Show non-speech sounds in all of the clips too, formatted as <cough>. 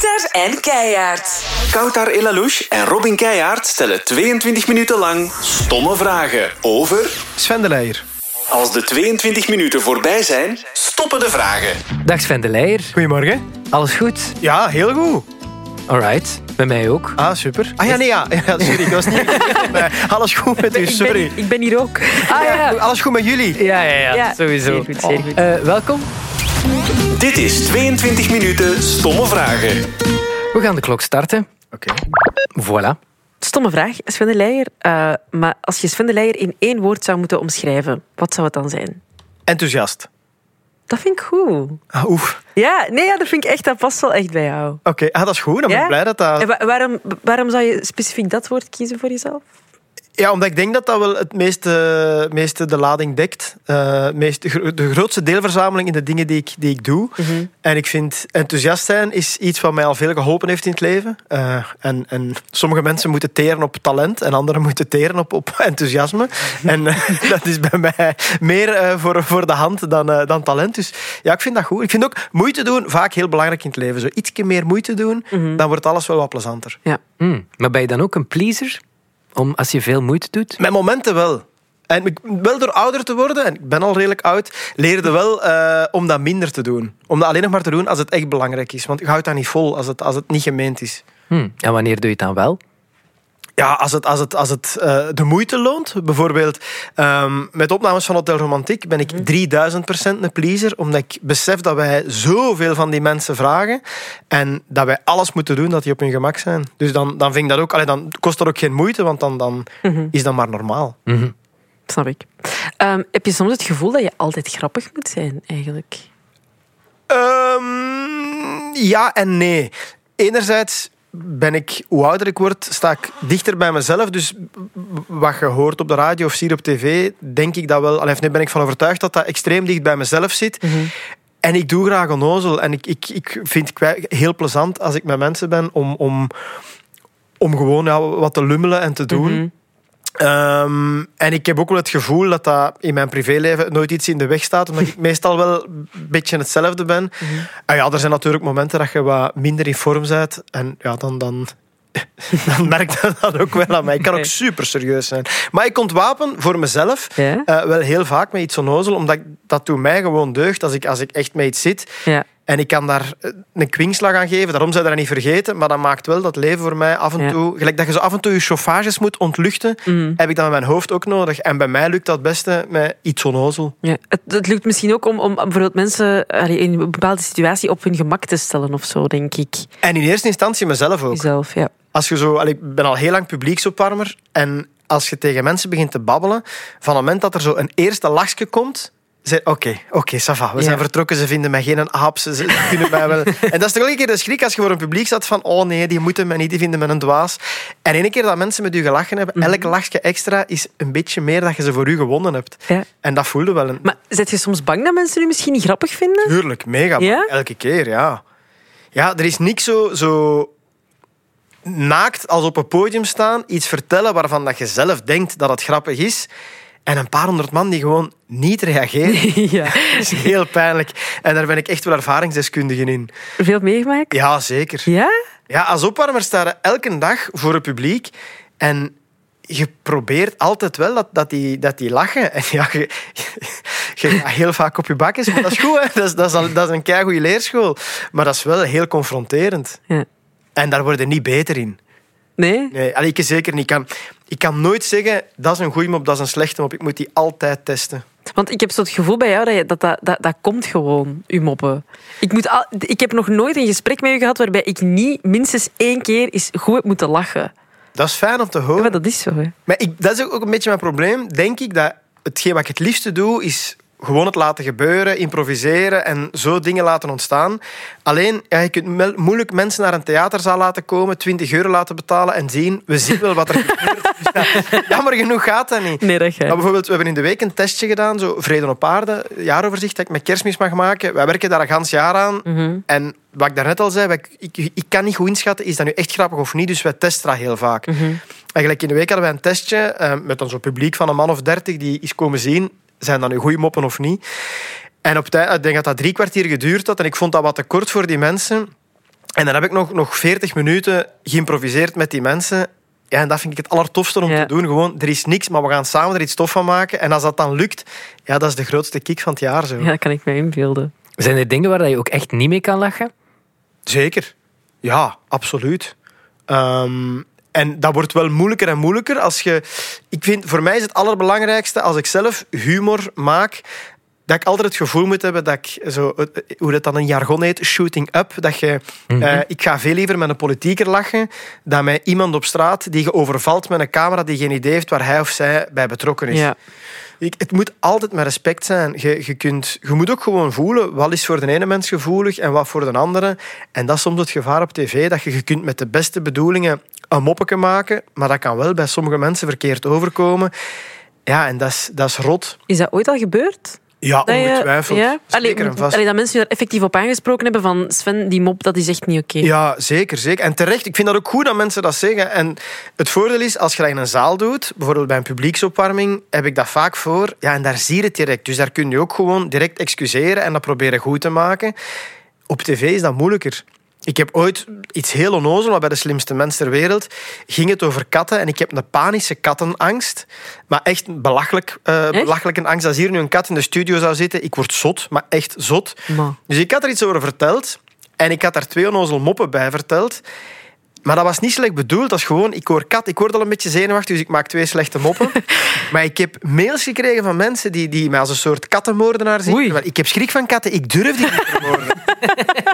Kouter en Keijaard. Koutar Elalouche en Robin Keijaard stellen 22 minuten lang stomme vragen over... Sven de Leijer. Als de 22 minuten voorbij zijn, stoppen de vragen. Dag Sven de Leijer. Goedemorgen. Alles goed? Ja, heel goed. Alright, bij mij ook. Ah, super. Ah ja, nee, ja. <laughs> ja sorry, ik was niet... <laughs> Nee, alles goed met u, sorry. Ik ben hier ook. Ah ja, Alles goed met jullie? ja, ja, ja, Ja, sowieso. zeer goed, zeer goed. Eh, welkom. Dit is 22 minuten stomme vragen. We gaan de klok starten. Oké. Voilà. Stomme vraag, Sven de Leijer. Eh, maar als je Sven de Leijer in één woord zou moeten omschrijven, wat zou het dan zijn? Enthousiast. Dat vind ik goed. Ah, oef. Ja, nee, ja, dat vind ik echt, dat past wel echt bij jou. Oké, ah, dat is goed. Dan ben ik Ja? blij dat dat... En wa- waarom, waarom zou je specifiek dat woord kiezen voor jezelf? Ja, omdat ik denk dat dat wel het meeste, meeste de lading dekt. Eh, meest, de, gro- de grootste deelverzameling in de dingen die ik, die ik doe. Mhm. En ik vind enthousiast zijn is iets wat mij al veel geholpen heeft in het leven. Eh, en, en sommige mensen moeten teren op talent en anderen moeten teren op, op enthousiasme. En eh, <laughs> dat is bij mij meer eh, voor, voor de hand dan, eh, dan talent. Dus ja, ik vind dat goed. Ik vind ook moeite doen vaak heel belangrijk in het leven. Zo ietsje meer moeite doen, dan wordt alles wel wat plezanter. Ja. Hmm, Maar ben je dan ook een pleaser? Om, als je veel moeite doet? Met momenten wel. En ik- wel door ouder te worden, en ik ben al redelijk oud, leerde wel eh, om dat minder te doen. Om dat alleen nog maar te doen als het echt belangrijk is. Want je houdt dat niet vol als het, als het niet gemeend is. Hmm, En wanneer doe je het dan wel? Ja, als het, als het, als het eh, de moeite loont. Bijvoorbeeld ehm, met opnames van Hotel Romantiek ben ik 3000% een pleaser. Omdat ik besef dat wij zoveel van die mensen vragen. En dat wij alles moeten doen dat die op hun gemak zijn. Dus dan, dan vind ik dat ook... Allee, dan kost dat ook geen moeite, want dan, dan is dat maar normaal. Mhm. Snap ik. Ehm, heb je soms het gevoel dat je altijd grappig moet zijn, eigenlijk? Ehm, ja en nee. Enerzijds ben ik, hoe ouder ik word, sta ik dichter bij mezelf. Dus wat je hoort op de radio of ziet op tv, denk ik dat wel. Allee, nu ben ik van overtuigd dat dat extreem dicht bij mezelf zit. En ik doe graag onnozel. En ik, ik, ik vind het heel plezant als ik met mensen ben om, om, om gewoon ja, wat te lummelen en te doen. Mhm. Ehm, en ik heb ook wel het gevoel dat dat in mijn privéleven nooit iets in de weg staat, omdat ik <laughs> meestal wel een beetje hetzelfde ben. En ja, er zijn natuurlijk momenten dat je wat minder in vorm bent. En ja, dan, dan, <laughs> dan merk je dat ook wel aan mij. Ik kan ook super serieus zijn. Maar ik ontwapen voor mezelf Ja? eh, wel heel vaak met iets onnozel, omdat ik, dat doet mij gewoon deugd als ik, als ik echt met iets zit. Ja. En ik kan daar eh, een kwinkslag aan geven, daarom zou je dat niet vergeten. Maar dat maakt wel dat leven voor mij af en Ja. toe... Gelijk dat je zo af en toe je chauffages moet ontluchten, Mhm. heb ik dat met mijn hoofd ook nodig. En bij mij lukt dat het beste met iets onnozel. Ja. Het, het lukt misschien ook om, om bijvoorbeeld mensen allee, in een bepaalde situatie op hun gemak te stellen of zo, denk ik. En in eerste instantie mezelf ook. Jezelf, ja. Als je zo... allee, ik ben al heel lang publieksopwarmer. En als je tegen mensen begint te babbelen, van het moment dat er zo een eerste lachje komt... Oké, oké, ça va. We Ja. zijn vertrokken, ze vinden mij geen aap, ze, <laughs> kunnen mij wel... En dat is toch een keer de schrik als je voor een publiek zat van oh nee, die moeten mij niet, die vinden me een dwaas. En ene keer dat mensen met u gelachen hebben, Mhm. elk lachje extra is een beetje meer dat je ze voor u gewonnen hebt. ja. En dat voelde wel een... Maar zet je soms bang dat mensen u misschien niet grappig vinden? Tuurlijk, mega. Ja? Elke keer, ja. Ja, er is niks zo, zo naakt als op een podium staan, iets vertellen waarvan dat je zelf denkt dat het grappig is. En een paar honderd man die gewoon niet reageren. <laughs> ja. <laughs> Dat is heel pijnlijk. En daar ben ik echt wel ervaringsdeskundige in. Veel meegemaakt? Ja, zeker. Ja? Ja, als opwarmer sta je elke dag voor het publiek. En je probeert altijd wel dat, dat, die, dat die lachen. En <laughs> ja, je, je gaat heel vaak op je bakjes, maar dat is goed. Hè? Dat, is, dat, is al, dat is een keigoede leerschool. Maar dat is wel heel confronterend. Ja. En daar word je niet beter in. Nee? Nee, allee, ik zeker niet. Kan, ik kan nooit zeggen, dat is een goede mop, dat is een slechte mop. Ik moet die altijd testen. Want ik heb zo het gevoel bij jou dat je, dat, dat, dat, dat komt gewoon, uw moppen. Ik, moet al, ik heb nog nooit een gesprek met u gehad waarbij ik niet minstens één keer eens goed heb moeten lachen. Dat is fijn om te Ja, horen. maar dat is zo, hè. Maar ik, dat is ook een beetje mijn probleem. Denk ik dat hetgeen wat ik het liefste doe, is gewoon het laten gebeuren, improviseren en zo dingen laten ontstaan. Alleen, ja, je kunt moeilijk mensen naar een theaterzaal laten komen, 20 euro laten betalen en zien, we zien wel wat er <laughs> gebeurt. Ja, jammer genoeg gaat dat niet. Nee, dat Maar bijvoorbeeld, we hebben in de week een testje gedaan, zo Vrede op Aarde, jaaroverzicht dat ik met kerstmis mag maken. Wij werken daar een gans jaar aan. Mhm. En wat ik daarnet al zei, wij- ik, ik kan niet goed inschatten, is dat nu echt grappig of niet, dus wij testen dat heel vaak. Mhm. Eigenlijk in de week hadden wij een testje eh, met zo'n publiek van een man of dertig die is komen zien, zijn dat nu goede moppen of niet. En op tijd, ik denk dat dat drie kwartier geduurd had en ik vond dat wat te kort voor die mensen. En dan heb ik nog, nog 40 minuten geïmproviseerd met die mensen. Ja, en dat vind ik het allertofste om Ja. te doen. Gewoon, er is niks, maar we gaan samen er iets tof van maken. En als dat dan lukt, ja, dat is de grootste kick van het jaar. Zo. Ja, dat kan ik me inbeelden. Zijn er dingen waar je ook echt niet mee kan lachen? Zeker. Ja, absoluut. Ehm, en dat wordt wel moeilijker en moeilijker als je... Ik vind, voor mij is het allerbelangrijkste als ik zelf humor maak, dat ik altijd het gevoel moet hebben dat ik, zo, eh, hoe dat dan een jargon heet, shooting up, dat je... eh, ik ga veel liever met een politieker lachen dan met iemand op straat die je overvalt met een camera die geen idee heeft waar hij of zij bij betrokken is. Ja. Ik, het moet altijd met respect zijn. Je, je, kunt, je moet ook gewoon voelen wat is voor de ene mens gevoelig en wat voor de andere. En dat is soms het gevaar op tv, dat je, je kunt met de beste bedoelingen een moppetje maken, maar dat kan wel bij sommige mensen verkeerd overkomen. Ja, en dat is, dat is rot. Is dat ooit al gebeurd? Ja, Dat je- ongetwijfeld. Ja? Allee, Zeker en vast. allee, dat mensen je daar effectief op aangesproken hebben van Sven, die mop, dat is echt niet oké. Ja, zeker, zeker. En terecht, ik vind dat ook goed dat mensen dat zeggen. En het voordeel is, als je dat in een zaal doet, bijvoorbeeld bij een publieksopwarming, heb ik dat vaak voor. Ja, en daar zie je het direct. Dus daar kun je ook gewoon direct excuseren en dat proberen goed te maken. Op tv is dat moeilijker. Ik heb ooit iets heel onnozel, maar bij de slimste mens ter wereld ging het over katten. En ik heb een panische kattenangst. Maar echt een belachelijk, eh, belachelijke angst. Als hier nu een kat in de studio zou zitten, ik word zot, maar echt zot. Dus ik had er iets over verteld. En ik had daar twee onnozel moppen bij verteld. Maar dat was niet slecht bedoeld. Dat is gewoon, ik hoor kat, ik word al een beetje zenuwachtig, dus ik maak twee slechte moppen. <laughs> maar ik heb mails gekregen van mensen die, die mij als een soort kattenmoordenaar zien. Oei. Ik heb schrik van katten, ik durf die niet te vermoorden.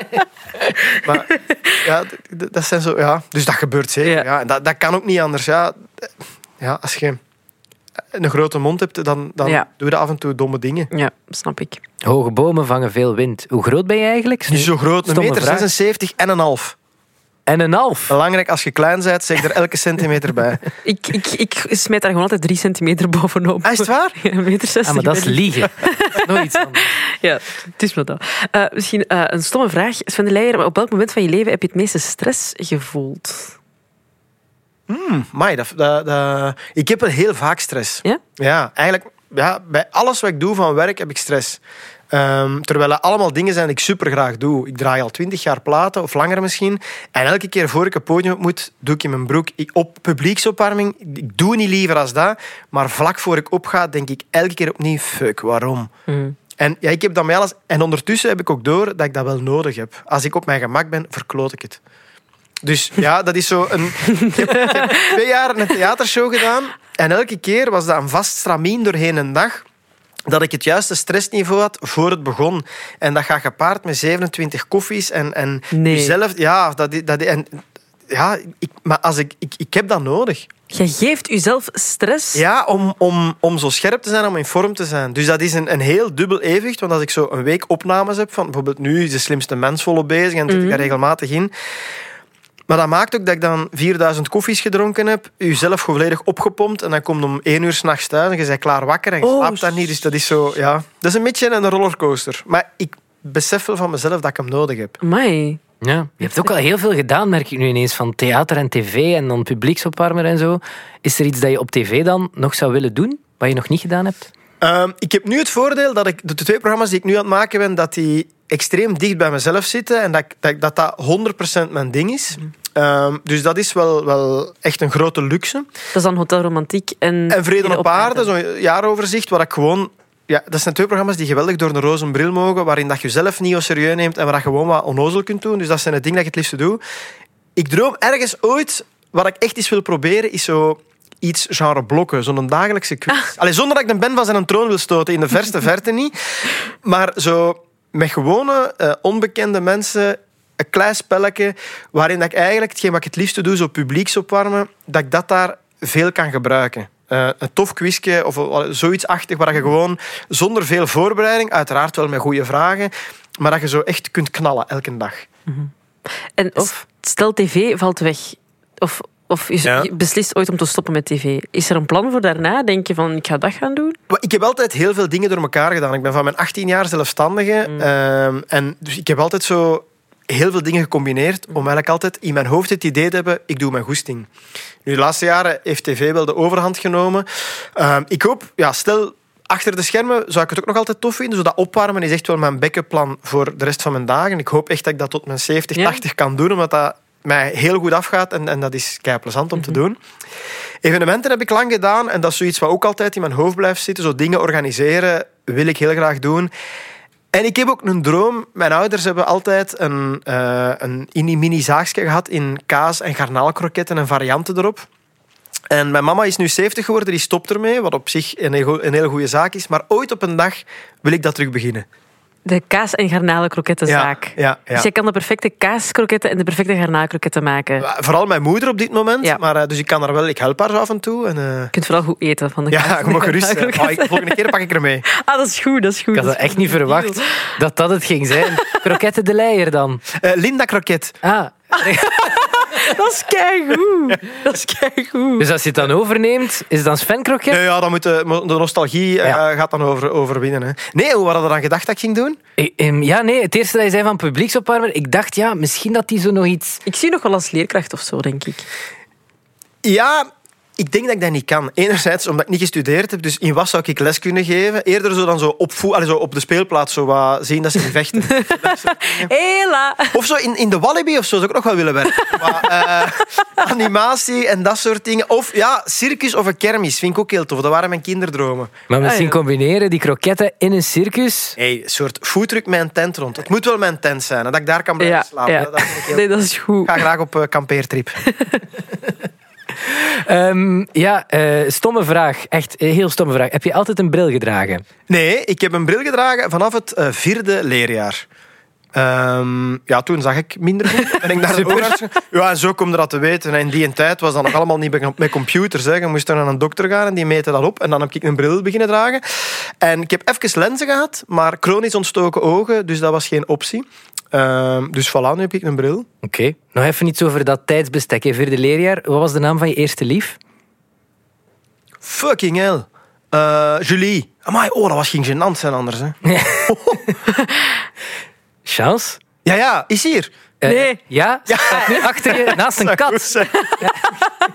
<laughs> maar ja, dat zijn zo, ja. Dus dat gebeurt zeker. Ja. Ja. En dat, dat kan ook niet anders. Ja. Ja, als je een grote mond hebt, dan, dan Ja. doe je af en toe domme dingen. ja, snap ik. Hoge bomen vangen veel wind. Hoe groot ben je eigenlijk? Niet zo groot, een meter vraag. 76 en een half. En een half. Belangrijk, als je klein bent, zeg er elke centimeter bij. <laughs> Ik, ik, ik smijt daar gewoon altijd drie centimeter bovenop. Ah, is het waar? <laughs> Ja, een meter zestig. Ah, maar dat is liegen. <laughs> Nooit iets anders. Ja, het is maar dat. Eh, misschien eh, een stomme vraag. Sven de Leijer, op welk moment van je leven heb je het meeste stress gevoeld? Mai, dat, dat, dat- ik heb heel vaak stress. Ja? Ja, eigenlijk ja, bij alles wat ik doe van werk heb ik stress. Ehm, terwijl dat allemaal dingen zijn die ik super graag doe. Ik draai al twintig jaar platen, of langer misschien. En elke keer voor ik een podium op moet, doe ik in mijn broek. Ik, op publieksopwarming, ik doe niet liever als dat. Maar vlak voor ik opga, denk ik elke keer opnieuw, fuck, waarom? Mm. En ja, ik heb dat bij alles. En ondertussen heb ik ook door dat ik dat wel nodig heb. Als ik op mijn gemak ben, verkloot ik het. Dus ja, dat is zo een. Ik heb, ik heb twee jaar een theatershow gedaan. En elke keer was dat een vast stramien doorheen een dag. Dat ik het juiste stressniveau had voor het begon. En dat gaat gepaard met 27 koffies. En, en Nee. jezelf. Ja, dat, dat, en, ja ik, maar als ik, ik, ik heb dat nodig. Je geeft jezelf stress. Ja, om, om, om zo scherp te zijn, om in vorm te zijn. Dus dat is een, een heel dubbel evenwicht. Want als ik zo een week opnames heb, van bijvoorbeeld nu is de slimste mens volop bezig en zit ik daar regelmatig in. Maar dat maakt ook dat ik dan 4000 koffies gedronken heb, jezelf volledig opgepompt en dan komt om één uur s'nachts thuis en je bent klaar wakker en je Oh, slaapt daar niet. Dus dat is zo, ja... Dat is een beetje een rollercoaster. Maar ik besef wel van mezelf dat ik hem nodig heb. Amai. Ja. Je hebt ook al heel veel gedaan, merk ik nu ineens, van theater en tv en dan publieksopwarmer en zo. Is er iets dat je op tv dan nog zou willen doen, wat je nog niet gedaan hebt? Ehm, ik heb nu het voordeel dat ik de twee programma's die ik nu aan het maken ben, dat die extreem dicht bij mezelf zitten en dat dat dat, dat 100% mijn ding is. Ehm, dus dat is wel, wel echt een grote luxe. Dat is dan Hotel Romantiek en... En Vrede op aarde, zo'n jaaroverzicht, waar ik gewoon... Ja, dat zijn twee programma's die geweldig door een roze bril mogen, waarin dat je jezelf niet serieus neemt en waar je gewoon wat onnozel kunt doen. Dus dat zijn de dingen dat ik het liefste doe. Ik droom ergens ooit, wat ik echt eens wil proberen, is zo iets genre blokken, zo'n dagelijkse quiz. Allee, zonder dat ik de Ben van zijn troon wil stoten, in de verste <laughs> verte niet. Maar zo met gewone, eh, onbekende mensen, een klein spelletje, waarin dat ik eigenlijk, hetgeen wat ik het liefste doe, zo publieks opwarmen, dat ik dat daar veel kan gebruiken. Eh, een tof quizje of zoiets achtig waar je gewoon zonder veel voorbereiding, uiteraard wel met goede vragen, maar dat je zo echt kunt knallen elke dag. En Of? stel tv valt weg. Of, of je Ja. je beslist ooit om te stoppen met tv. Is er een plan voor daarna? Denk je van, ik ga dat gaan doen? Ik heb altijd heel veel dingen door elkaar gedaan. Ik ben van mijn 18 jaar zelfstandige. ehm, en dus ik heb altijd zo heel veel dingen gecombineerd om eigenlijk altijd in mijn hoofd het idee te hebben, ik doe mijn goesting. Nu, de laatste jaren heeft tv wel de overhand genomen. Ehm, ik hoop, ja, stel achter de schermen zou ik het ook nog altijd tof vinden. Zo dat opwarmen is echt wel mijn bekkenplan voor de rest van mijn dagen. Ik hoop echt dat ik dat tot mijn 70, Ja. 80 kan doen, omdat dat mij heel goed afgaat en, en dat is kei plezant om te doen. Evenementen heb ik lang gedaan en dat is zoiets wat ook altijd in mijn hoofd blijft zitten. Zo dingen organiseren wil ik heel graag doen. En ik heb ook een droom. Mijn ouders hebben altijd een, eh een mini zaagje gehad in kaas- en garnaalkroketten en varianten erop. En mijn mama is nu 70 geworden, die stopt ermee, wat op zich een een hele goede zaak is. Maar ooit op een dag wil ik dat terug beginnen. De kaas- en garnalenkrokettenzaak. Ja, ja, ja. Dus jij kan de perfecte kaaskroketten en de perfecte garnaalkroketten maken. Je Vooral mijn moeder op dit moment. Ja. Maar, eh, dus ik kan er wel, ik help haar zo af en toe. En, eh, kunt vooral goed eten van de kaas. ja, je mag gerust. Oh, ik- volgende keer pak ik er mee. <laughs> Ah, dat is goed, dat is goed. Ik had dat echt niet verwacht dat dat het ging zijn. Kroketten de Leier dan. Linda Kroket. Ah, <laughs> Dat is keigoed. Dat is keigoed. dus als je het dan overneemt, is het dan Sven Kroket? Nee, ja, dan moet de, de nostalgie eh, gaat dan over, overwinnen. Hè. Nee, hoe hadden we dan gedacht dat ik ging doen? Eh, ehm, Ja, nee, het eerste dat je zei van publieksopwarmer, ik dacht, ja, misschien dat die zo nog iets... Ik zie nog wel als leerkracht of zo, denk ik. Ja, ik denk dat ik dat niet kan. Enerzijds omdat ik niet gestudeerd heb, dus in wat zou ik les kunnen geven? Eerder zo dan zo op, allee, zo op de speelplaats zo wat zien dat ze vechten. <laughs> Hela. Of zo in, in de Wallaby of zo zou ik ook nog wel willen werken. <laughs> Maar, eh, animatie en dat soort dingen. Of ja, circus of een kermis vind ik ook heel tof. Dat waren mijn kinderdromen. Maar misschien Ah, ja. combineren die kroketten in een circus. Hey, een soort foodtruck met een tent rond. Het moet wel mijn tent zijn, dat ik daar kan blijven Ja, slapen. ja. Dat, dat vind ik heel... <laughs> Nee, dat is goed. Ik ga graag op eh, kampeertrip. Ehm, ja, eh, stomme vraag. Echt een heel stomme vraag. Heb je altijd een bril gedragen? Nee, ik heb een bril gedragen vanaf het eh, vierde leerjaar. Ehm, ja, toen zag ik minder goed. En ik <laughs> naar de oogarts. Ja, en zo kom je dat te weten. En in die tijd was dat nog allemaal niet met- met computers. Hè. Je moest dan naar een dokter gaan en die meten dat op. En dan heb ik een bril beginnen dragen. En ik heb even lenzen gehad, maar chronisch ontstoken ogen, dus dat was geen optie. Ehm, dus voilà, nu heb ik een bril. Oké. Nog even iets over dat tijdsbestek. hè. Vierde leerjaar. Wat was de naam van je eerste lief? Fucking hell. Eh, Julie. Amai, oh, dat was geen gênant zijn anders. Hè. <laughs> Chance? Ja, ja, is hier. Eh, Nee. Ja? Staat nu achter je, naast een <laughs> kat. zijn.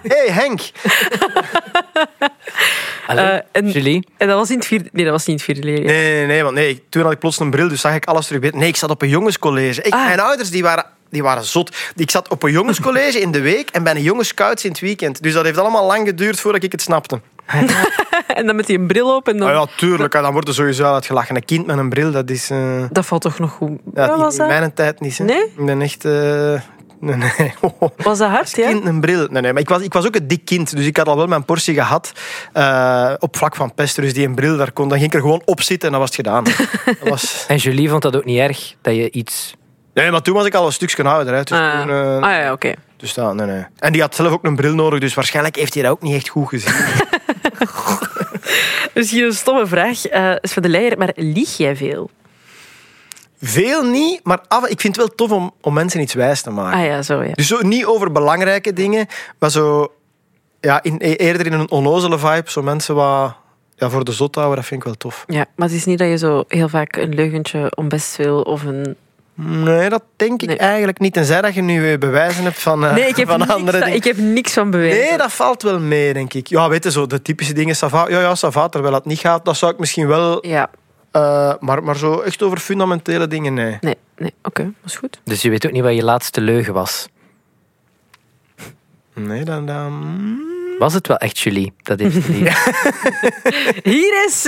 hey, Henk. <laughs> Eh, en- Julie. En dat was in het vierde... Nee, dat was niet in het vierde leerjaar. Nee, nee, nee, want nee, toen had ik plots een bril, dus zag ik alles terug beter. Nee, ik zat op een jongenscollege. Ik, Ah. Mijn ouders die waren, die waren zot. Ik zat op een jongenscollege in de week en bij een jongenscouts in het weekend. Dus dat heeft allemaal lang geduurd voordat ik het snapte. <laughs> En dan met die bril op en dan... Ah ja, tuurlijk. Dan wordt er sowieso uitgelachen. Een kind met een bril, dat is... eh, Dat valt toch nog goed. ja, in dat? mijn tijd niet. Hè. Nee? Ik ben echt... eh, nee, nee. <laughs> Was dat hard, ja? kind een bril. Nee, nee, maar ik was, ik was ook een dik kind, dus ik had al wel mijn portie gehad eh, op vlak van pesten. Dus die een bril, daar, kon, dan ging ik er gewoon op zitten en dat was het gedaan. <laughs> dat was... En Julie vond dat ook niet erg, dat je iets... Nee, maar toen was ik al een stukje ouder. Hè. Dus, Ah, toen, eh, ah ja, oké. dus dat, nee, nee. En die had zelf ook een bril nodig, dus waarschijnlijk heeft hij dat ook niet echt goed gezien. <laughs> Misschien een stomme vraag. eh is van de leier, maar lieg jij veel? Veel niet, maar af, ik vind het wel tof om, om mensen iets wijs te maken. Ah ja, zo ja. Dus zo niet over belangrijke dingen, maar zo ja, in, eerder in een onnozele vibe. Zo mensen wat ja, voor de zot houden, dat vind ik wel tof. Ja, maar het is niet dat je zo heel vaak een leugentje om best veel of een... Nee, dat denk ik Nee. eigenlijk niet. Tenzij dat je nu weer bewijzen hebt van, eh, Nee, ik heb, van niks, andere van- dingen. ik heb niks van bewijs. Nee, dat valt wel mee, denk ik. Ja, weet je, zo, de typische dingen, Sava, ja, ja, Sava, terwijl het niet gaat, dat zou ik misschien wel... Ja, eh, maar, maar zo echt over fundamentele dingen, nee. nee, nee. Oké, dat is goed. Dus je weet ook niet wat je laatste leugen was. Nee, dan... dan... Was het wel echt Julie? Dat heeft het niet. <laughs> Hier is...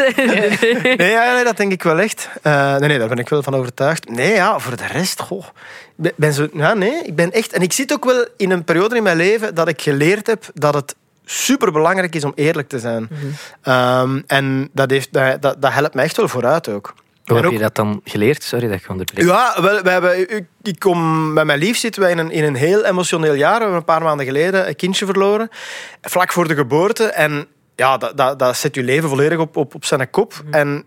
Nee, ja, nee, dat denk ik wel echt. Eh, nee, nee, daar ben ik wel van overtuigd. Nee, ja, voor de rest, goh. Ik ben- ben zo, ja, nee, ik ben echt... En ik zit ook wel in een periode in mijn leven dat ik geleerd heb dat het superbelangrijk is om eerlijk te zijn. Ehm, en dat, heeft, dat, dat, dat helpt mij echt wel vooruit ook. Hoe heb je dat dan geleerd? Sorry dat ik je onderbreek. Ja, wel, wij hebben, ik, ik kom met mijn lief zitten wij in een, in een heel emotioneel jaar. We hebben een paar maanden geleden een kindje verloren. Vlak voor de geboorte. En ja, dat, dat, dat zet je leven volledig op, op, op zijn kop. En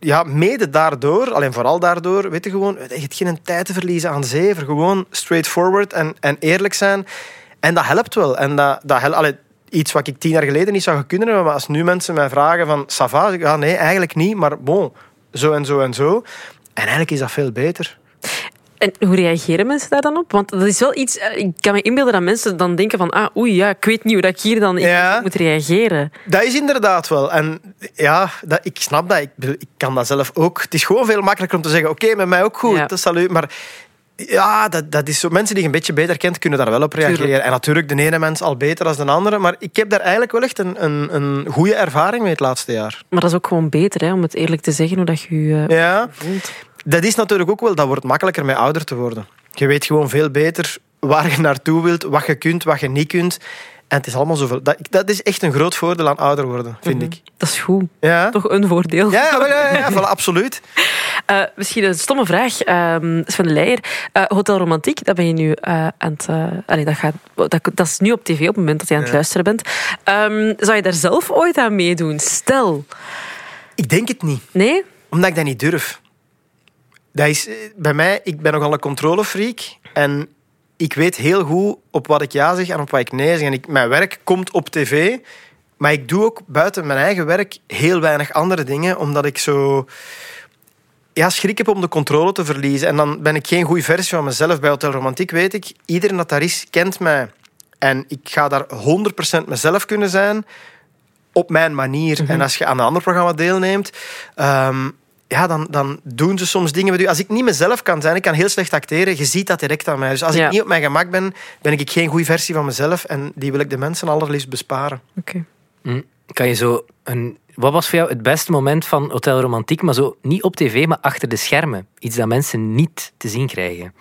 ja, mede daardoor, alleen vooral daardoor, weet je gewoon, je hebt geen tijd te verliezen aan zeven. Gewoon straightforward en, en eerlijk zijn. En dat helpt wel. En dat, dat allee, iets wat ik tien jaar geleden niet zou kunnen hebben. Maar als nu mensen mij vragen van, Sava, ja, nee, eigenlijk niet. Maar bon, zo en zo en zo. En eigenlijk is dat veel beter. En hoe reageren mensen daar dan op? Want dat is wel iets... eh, Ik kan me inbeelden dat mensen dan denken van... Ah, oei, ja, ik weet niet hoe dat ik hier dan Ja. moet reageren. Dat is inderdaad wel. En ja, dat, ik snap dat. Ik, ik kan dat zelf ook. Het is gewoon veel makkelijker om te zeggen: oké, met mij ook goed. Ja. Dat zal u. Maar ja, dat, dat is zo. Mensen die je een beetje beter kent, kunnen daar wel op reageren. Tuurlijk. En natuurlijk, de ene mens al beter dan de andere. Maar ik heb daar eigenlijk wel echt een, een, een goede ervaring mee het laatste jaar. Maar dat is ook gewoon beter, hè, om het eerlijk te zeggen, hoe dat je je eh, Ja, voelt. dat is natuurlijk ook wel. Dat wordt makkelijker met ouder te worden. Je weet gewoon veel beter waar je naartoe wilt, wat je kunt, wat je niet kunt. En het is allemaal zoveel. Dat, dat is echt een groot voordeel aan ouder worden, vind ik. Dat is goed. Ja. Toch een voordeel. Ja, ja, ja, ja, <laughs> voilà, absoluut. Eh, misschien een stomme vraag, ehm Sven de Leijer. Eh, Hotel Romantiek, dat ben je nu eh, aan het... allee, dat, gaat, dat, dat is nu op tv op het moment dat je aan het luisteren bent. Ehm, zou je daar zelf ooit aan meedoen? Stel. Ik denk het niet. Nee? Omdat ik dat niet durf. Dat is, bij mij, ik ben nogal een controlefreak. En ik weet heel goed op wat ik ja zeg en op wat ik nee zeg. En ik, mijn werk komt op tv. Maar ik doe ook buiten mijn eigen werk heel weinig andere dingen. Omdat ik zo... Ja, schrik heb om de controle te verliezen. En dan ben ik geen goede versie van mezelf. Bij Hotel Romantiek weet ik, iedereen dat daar is, kent mij. En ik ga daar 100% mezelf kunnen zijn op mijn manier. En als je aan een ander programma deelneemt, ehm, ja, dan, dan doen ze soms dingen met u. Als ik niet mezelf kan zijn, ik kan heel slecht acteren, je ziet dat direct aan mij. Dus als Ja. ik niet op mijn gemak ben, ben ik geen goede versie van mezelf. En die wil ik de mensen allerliefst besparen. Oké. Hm. Kan je zo een... Wat was voor jou het beste moment van Hotel Romantiek, maar zo niet op tv, maar achter de schermen? Iets dat mensen niet te zien krijgen.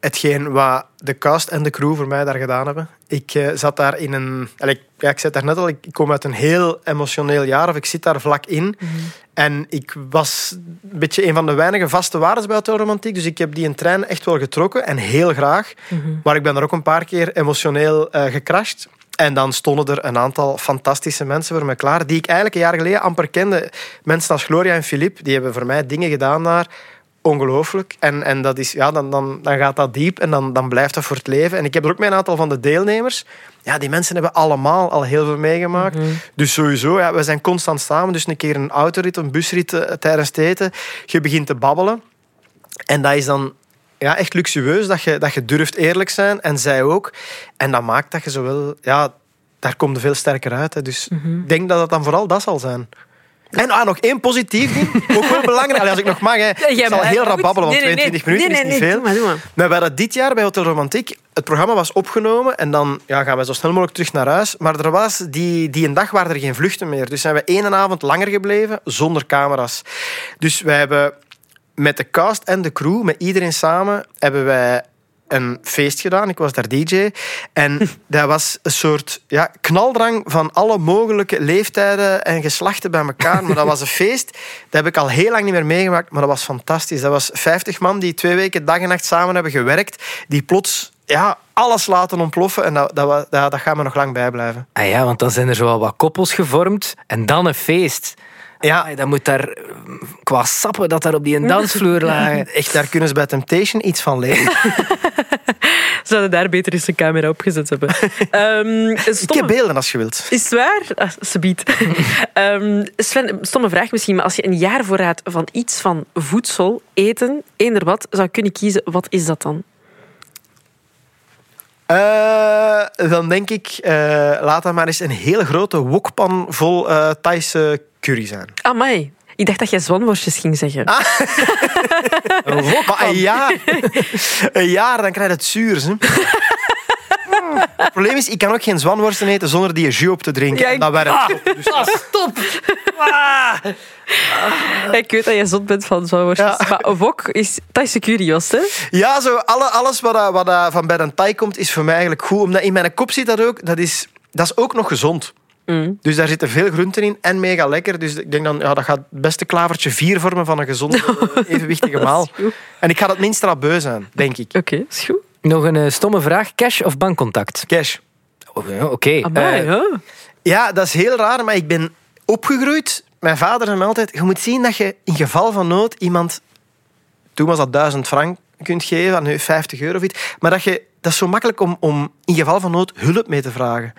hetgeen wat de cast en de crew voor mij daar gedaan hebben. Ik eh, zat daar in een... ik, ja, ik zei het daar net al, ik, kom uit een heel emotioneel jaar, of ik zit daar vlak in. En ik was een beetje een van de weinige vaste waardes bij Hotel Romantiek, dus ik heb die een trein echt wel getrokken, en heel graag. Maar ik ben er ook een paar keer emotioneel eh gecrashed. En dan stonden er een aantal fantastische mensen voor me klaar, die ik eigenlijk een jaar geleden amper kende. Mensen als Gloria en Philippe, die hebben voor mij dingen gedaan daar ongelooflijk. En, en dat is, ja, dan, dan, dan gaat dat diep en dan, dan blijft dat voor het leven. En ik heb er ook met een aantal van de deelnemers. Ja, die mensen hebben allemaal al heel veel meegemaakt. Dus sowieso, ja, we zijn constant samen. Dus een keer een autorit, een busrit eh, tijdens het eten. Je begint te babbelen. En dat is dan ja, echt luxueus dat je, dat je durft eerlijk zijn. En zij ook. En dat maakt dat je zowel... Ja, daar komt er veel sterker uit. Hè. Dus ik denk dat het dan vooral dat zal zijn. En ah, nog één positief ding. <laughs> Ook wel belangrijk. Allee, als ik nog mag. Hè. Ik zal heel rap babbelen, want 22 minuten nee, is nee, niet nee, veel. Doe maar, doe maar. Maar we hadden dit jaar bij Hotel Romantiek... Het programma was opgenomen en dan ja, gaan we zo snel mogelijk terug naar huis. Maar er was die, die een dag waren er geen vluchten meer. Dus zijn we één avond langer gebleven zonder camera's. Dus wij hebben met de cast en de crew, met iedereen samen, hebben wij een feest gedaan. Ik was daar DJ. En <laughs> dat was een soort ja, knaldrang van alle mogelijke leeftijden en geslachten bij elkaar. Maar dat was een feest. Dat heb ik al heel lang niet meer meegemaakt, maar dat was fantastisch. Dat was 50 man die twee weken dag en nacht samen hebben gewerkt. Die plots ja, alles laten ontploffen. En dat, dat, dat, dat gaat me nog lang bijblijven. Ah ja, want dan zijn er zo wel wat koppels gevormd en dan een feest. Ja, dan moet daar qua sappen dat daar op die dansvloer <laughs> lagen. echt, daar kunnen ze bij Temptation iets van leren. <laughs> Zouden daar beter eens een camera opgezet hebben. <laughs> Ehm, een Ik heb beelden als je wilt. Is het waar? Ah. Ehm, Sven, stomme vraag misschien, maar als je een jaar voorraad van iets van voedsel, eten, eender wat, zou kunnen kiezen, wat is dat dan? Eh, dan denk ik, eh, laat dat maar eens een hele grote wokpan vol eh Thaise curry zijn. Amai. Ik dacht dat jij zwanworstjes ging zeggen. <laughs> Een wokpan? Een jaar. een jaar, dan krijg je het zuur. Hè. Het probleem is, ik kan ook geen zwanworsten eten zonder die jus op te drinken. Ja, En dat werkt. Dus stop! Ik weet dat jij zot bent van zwanworstjes. Ja. Maar wok is Thaise curry, was het, hè? Ja, zo alle, alles wat, dat- wat dat van bij een Thai komt, is voor mij eigenlijk goed. Omdat in mijn kop zit dat ook. Dat is, dat is ook nog gezond. Mm. Dus daar zitten veel groenten in en mega lekker. Dus ik denk dan, ja, dat gaat het beste klavertje vier vormen van een gezonde, eh, <laughs> evenwichtige maal. En ik ga het minst rabeu zijn, denk ik. Oké, is goed. Nog een eh, stomme vraag. Cash of bankcontact? Cash. Ja, Oké. Eh, ja. Ja, dat is heel raar, maar ik ben opgegroeid. Mijn vader zei me altijd, je moet zien dat je in geval van nood iemand... Toen was dat 1000 frank kunt geven, nu 50 euro of iets. Maar dat, je, dat is zo makkelijk om, om in geval van nood hulp mee te vragen.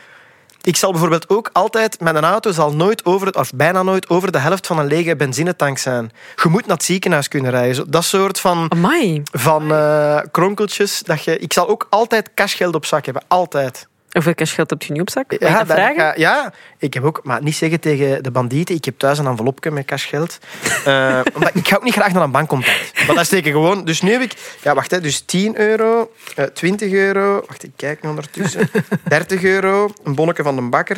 Ik zal bijvoorbeeld ook altijd... Mijn auto zal nooit over, het- of bijna nooit over de helft van een lege benzinetank zijn. Je moet naar het ziekenhuis kunnen rijden. Dat soort van, Amai. van eh, kronkeltjes. Dat je, ik zal ook altijd cashgeld op zak hebben. Altijd. Hoeveel cashgeld heb je nu op zak? Dat vragen? ja, ja, ik heb ook... Maar niet zeggen tegen de bandieten. Ik heb thuis een envelopje met cashgeld. Eh, <laughs> omdat ik ga ook niet graag naar een bankcontact. Maar dat steek ik gewoon... Dus nu heb ik... Ja, wacht. Hè, dus 10 euro, eh 20 euro... Wacht, ik kijk nu ondertussen. <laughs> 30 euro, een bonnetje van de bakker.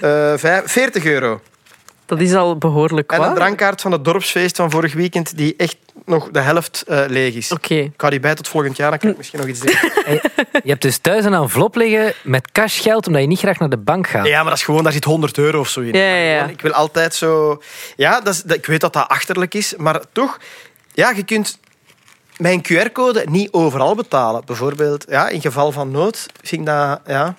eh, vijf- 40 euro. Dat is al behoorlijk En een drankkaart van het dorpsfeest van vorig weekend die echt nog de helft eh, leeg is. Oké. Ik hou die bij tot volgend jaar, dan kan ik misschien nog iets doen. <laughs> Je hebt dus thuis een envelop liggen met cashgeld omdat je niet graag naar de bank gaat. Ja, maar dat is gewoon, daar zit 100 euro of zo in. Ja, ja, Ik wil altijd zo... Ja, dat is, dat, ik weet dat dat achterlijk is, maar toch... Ja, je kunt mijn QR-code niet overal betalen. Bijvoorbeeld, ja, in geval van nood vind ik dat... Ja.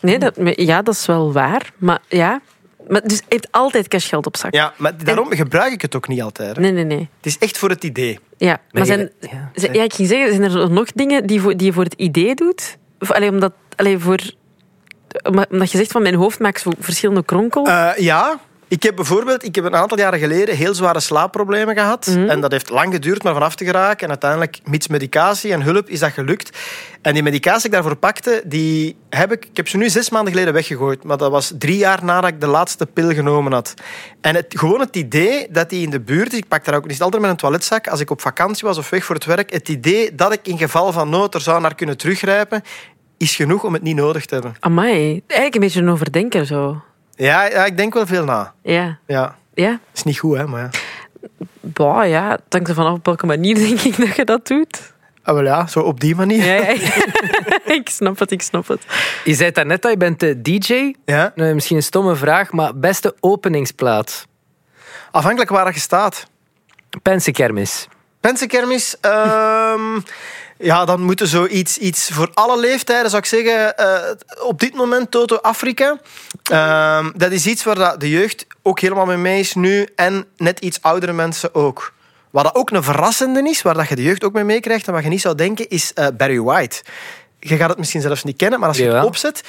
Nee, dat, ja, dat is wel waar. Maar ja... Maar dus je hebt altijd cashgeld op zak? ja, maar daarom gebruik ik het ook niet altijd. hè. Nee, nee, nee. Het is echt voor het idee. Ja, maar zijn, ja, zijn- ja, ik ging zeggen, zijn er nog dingen die, voor, die je voor het idee doet? Of, allee, omdat, allee, voor, omdat je zegt van mijn hoofd maakt zo verschillende kronkel. Eh, ja. Ik heb bijvoorbeeld ik heb een aantal jaren geleden heel zware slaapproblemen gehad. En dat heeft lang geduurd om vanaf te geraken. En uiteindelijk, mits medicatie en hulp, is dat gelukt. En die medicatie die ik daarvoor pakte, die heb ik, ik heb ze nu zes maanden geleden weggegooid. Maar dat was drie jaar nadat ik de laatste pil genomen had. En het, gewoon het idee dat die in de buurt is, ik pak daar ook niet altijd met een toiletzak, als ik op vakantie was of weg voor het werk, het idee dat ik in geval van nood er zou naar kunnen teruggrijpen, is genoeg om het niet nodig te hebben. Amai, eigenlijk een beetje een overdenker zo. Ja, ja ik denk wel veel na. Ja, Ja. ja. is niet goed, hè, maar ja. Bah, ja, het hangt ervan af op welke manier <laughs> denk ik dat je dat doet. Ah, wel ja, zo op die manier. Ja, ja. <laughs> ik snap het, ik snap het. Je zei daarnet dat je bent de DJ. Ja. Nou, misschien een stomme vraag, maar beste openingsplaats. Afhankelijk waar je staat. Pensenkermis. Pensenkermis, ehm, ja, dan moeten zoiets iets voor alle leeftijden, zou ik zeggen. eh, op dit moment Toto Afrika. Ehm, dat is iets waar dat de jeugd ook helemaal mee mee is nu. En net iets oudere mensen ook. Wat dat ook een verrassende is, waar dat je de jeugd ook mee meekrijgt en wat je niet zou denken, is eh, Barry White. Je gaat het misschien zelfs niet kennen, maar als je het opzet,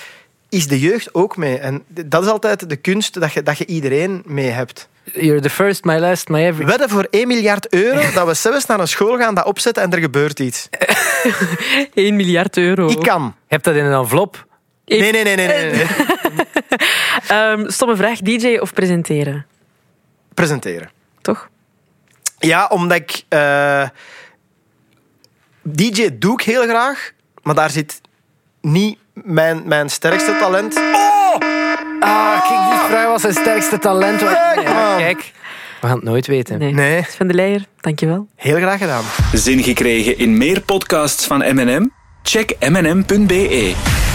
is de jeugd ook mee. En dat is altijd de kunst, dat je, dat je iedereen mee hebt. You're the first, my last, my every. wedden voor 1 miljard euro dat we zelfs naar een school gaan, dat opzetten en er gebeurt iets. <laughs> 1 miljard euro. Ik kan. Je hebt dat in een envelop. Nee, nee, nee, nee. nee, nee. <laughs> Ehm, stomme vraag, DJ of presenteren? Presenteren. Toch? Ja, omdat ik... eh, DJ doe ik heel graag, maar daar zit niet mijn, mijn sterkste talent. Ah, kijk, vraag was zijn sterkste talent. Kijk, Ja, kijk. We gaan het nooit weten. Nee. Nee. Sven de Leijer, dankjewel. Heel graag gedaan. Zin gekregen in meer podcasts van M&M? Check mnm.be.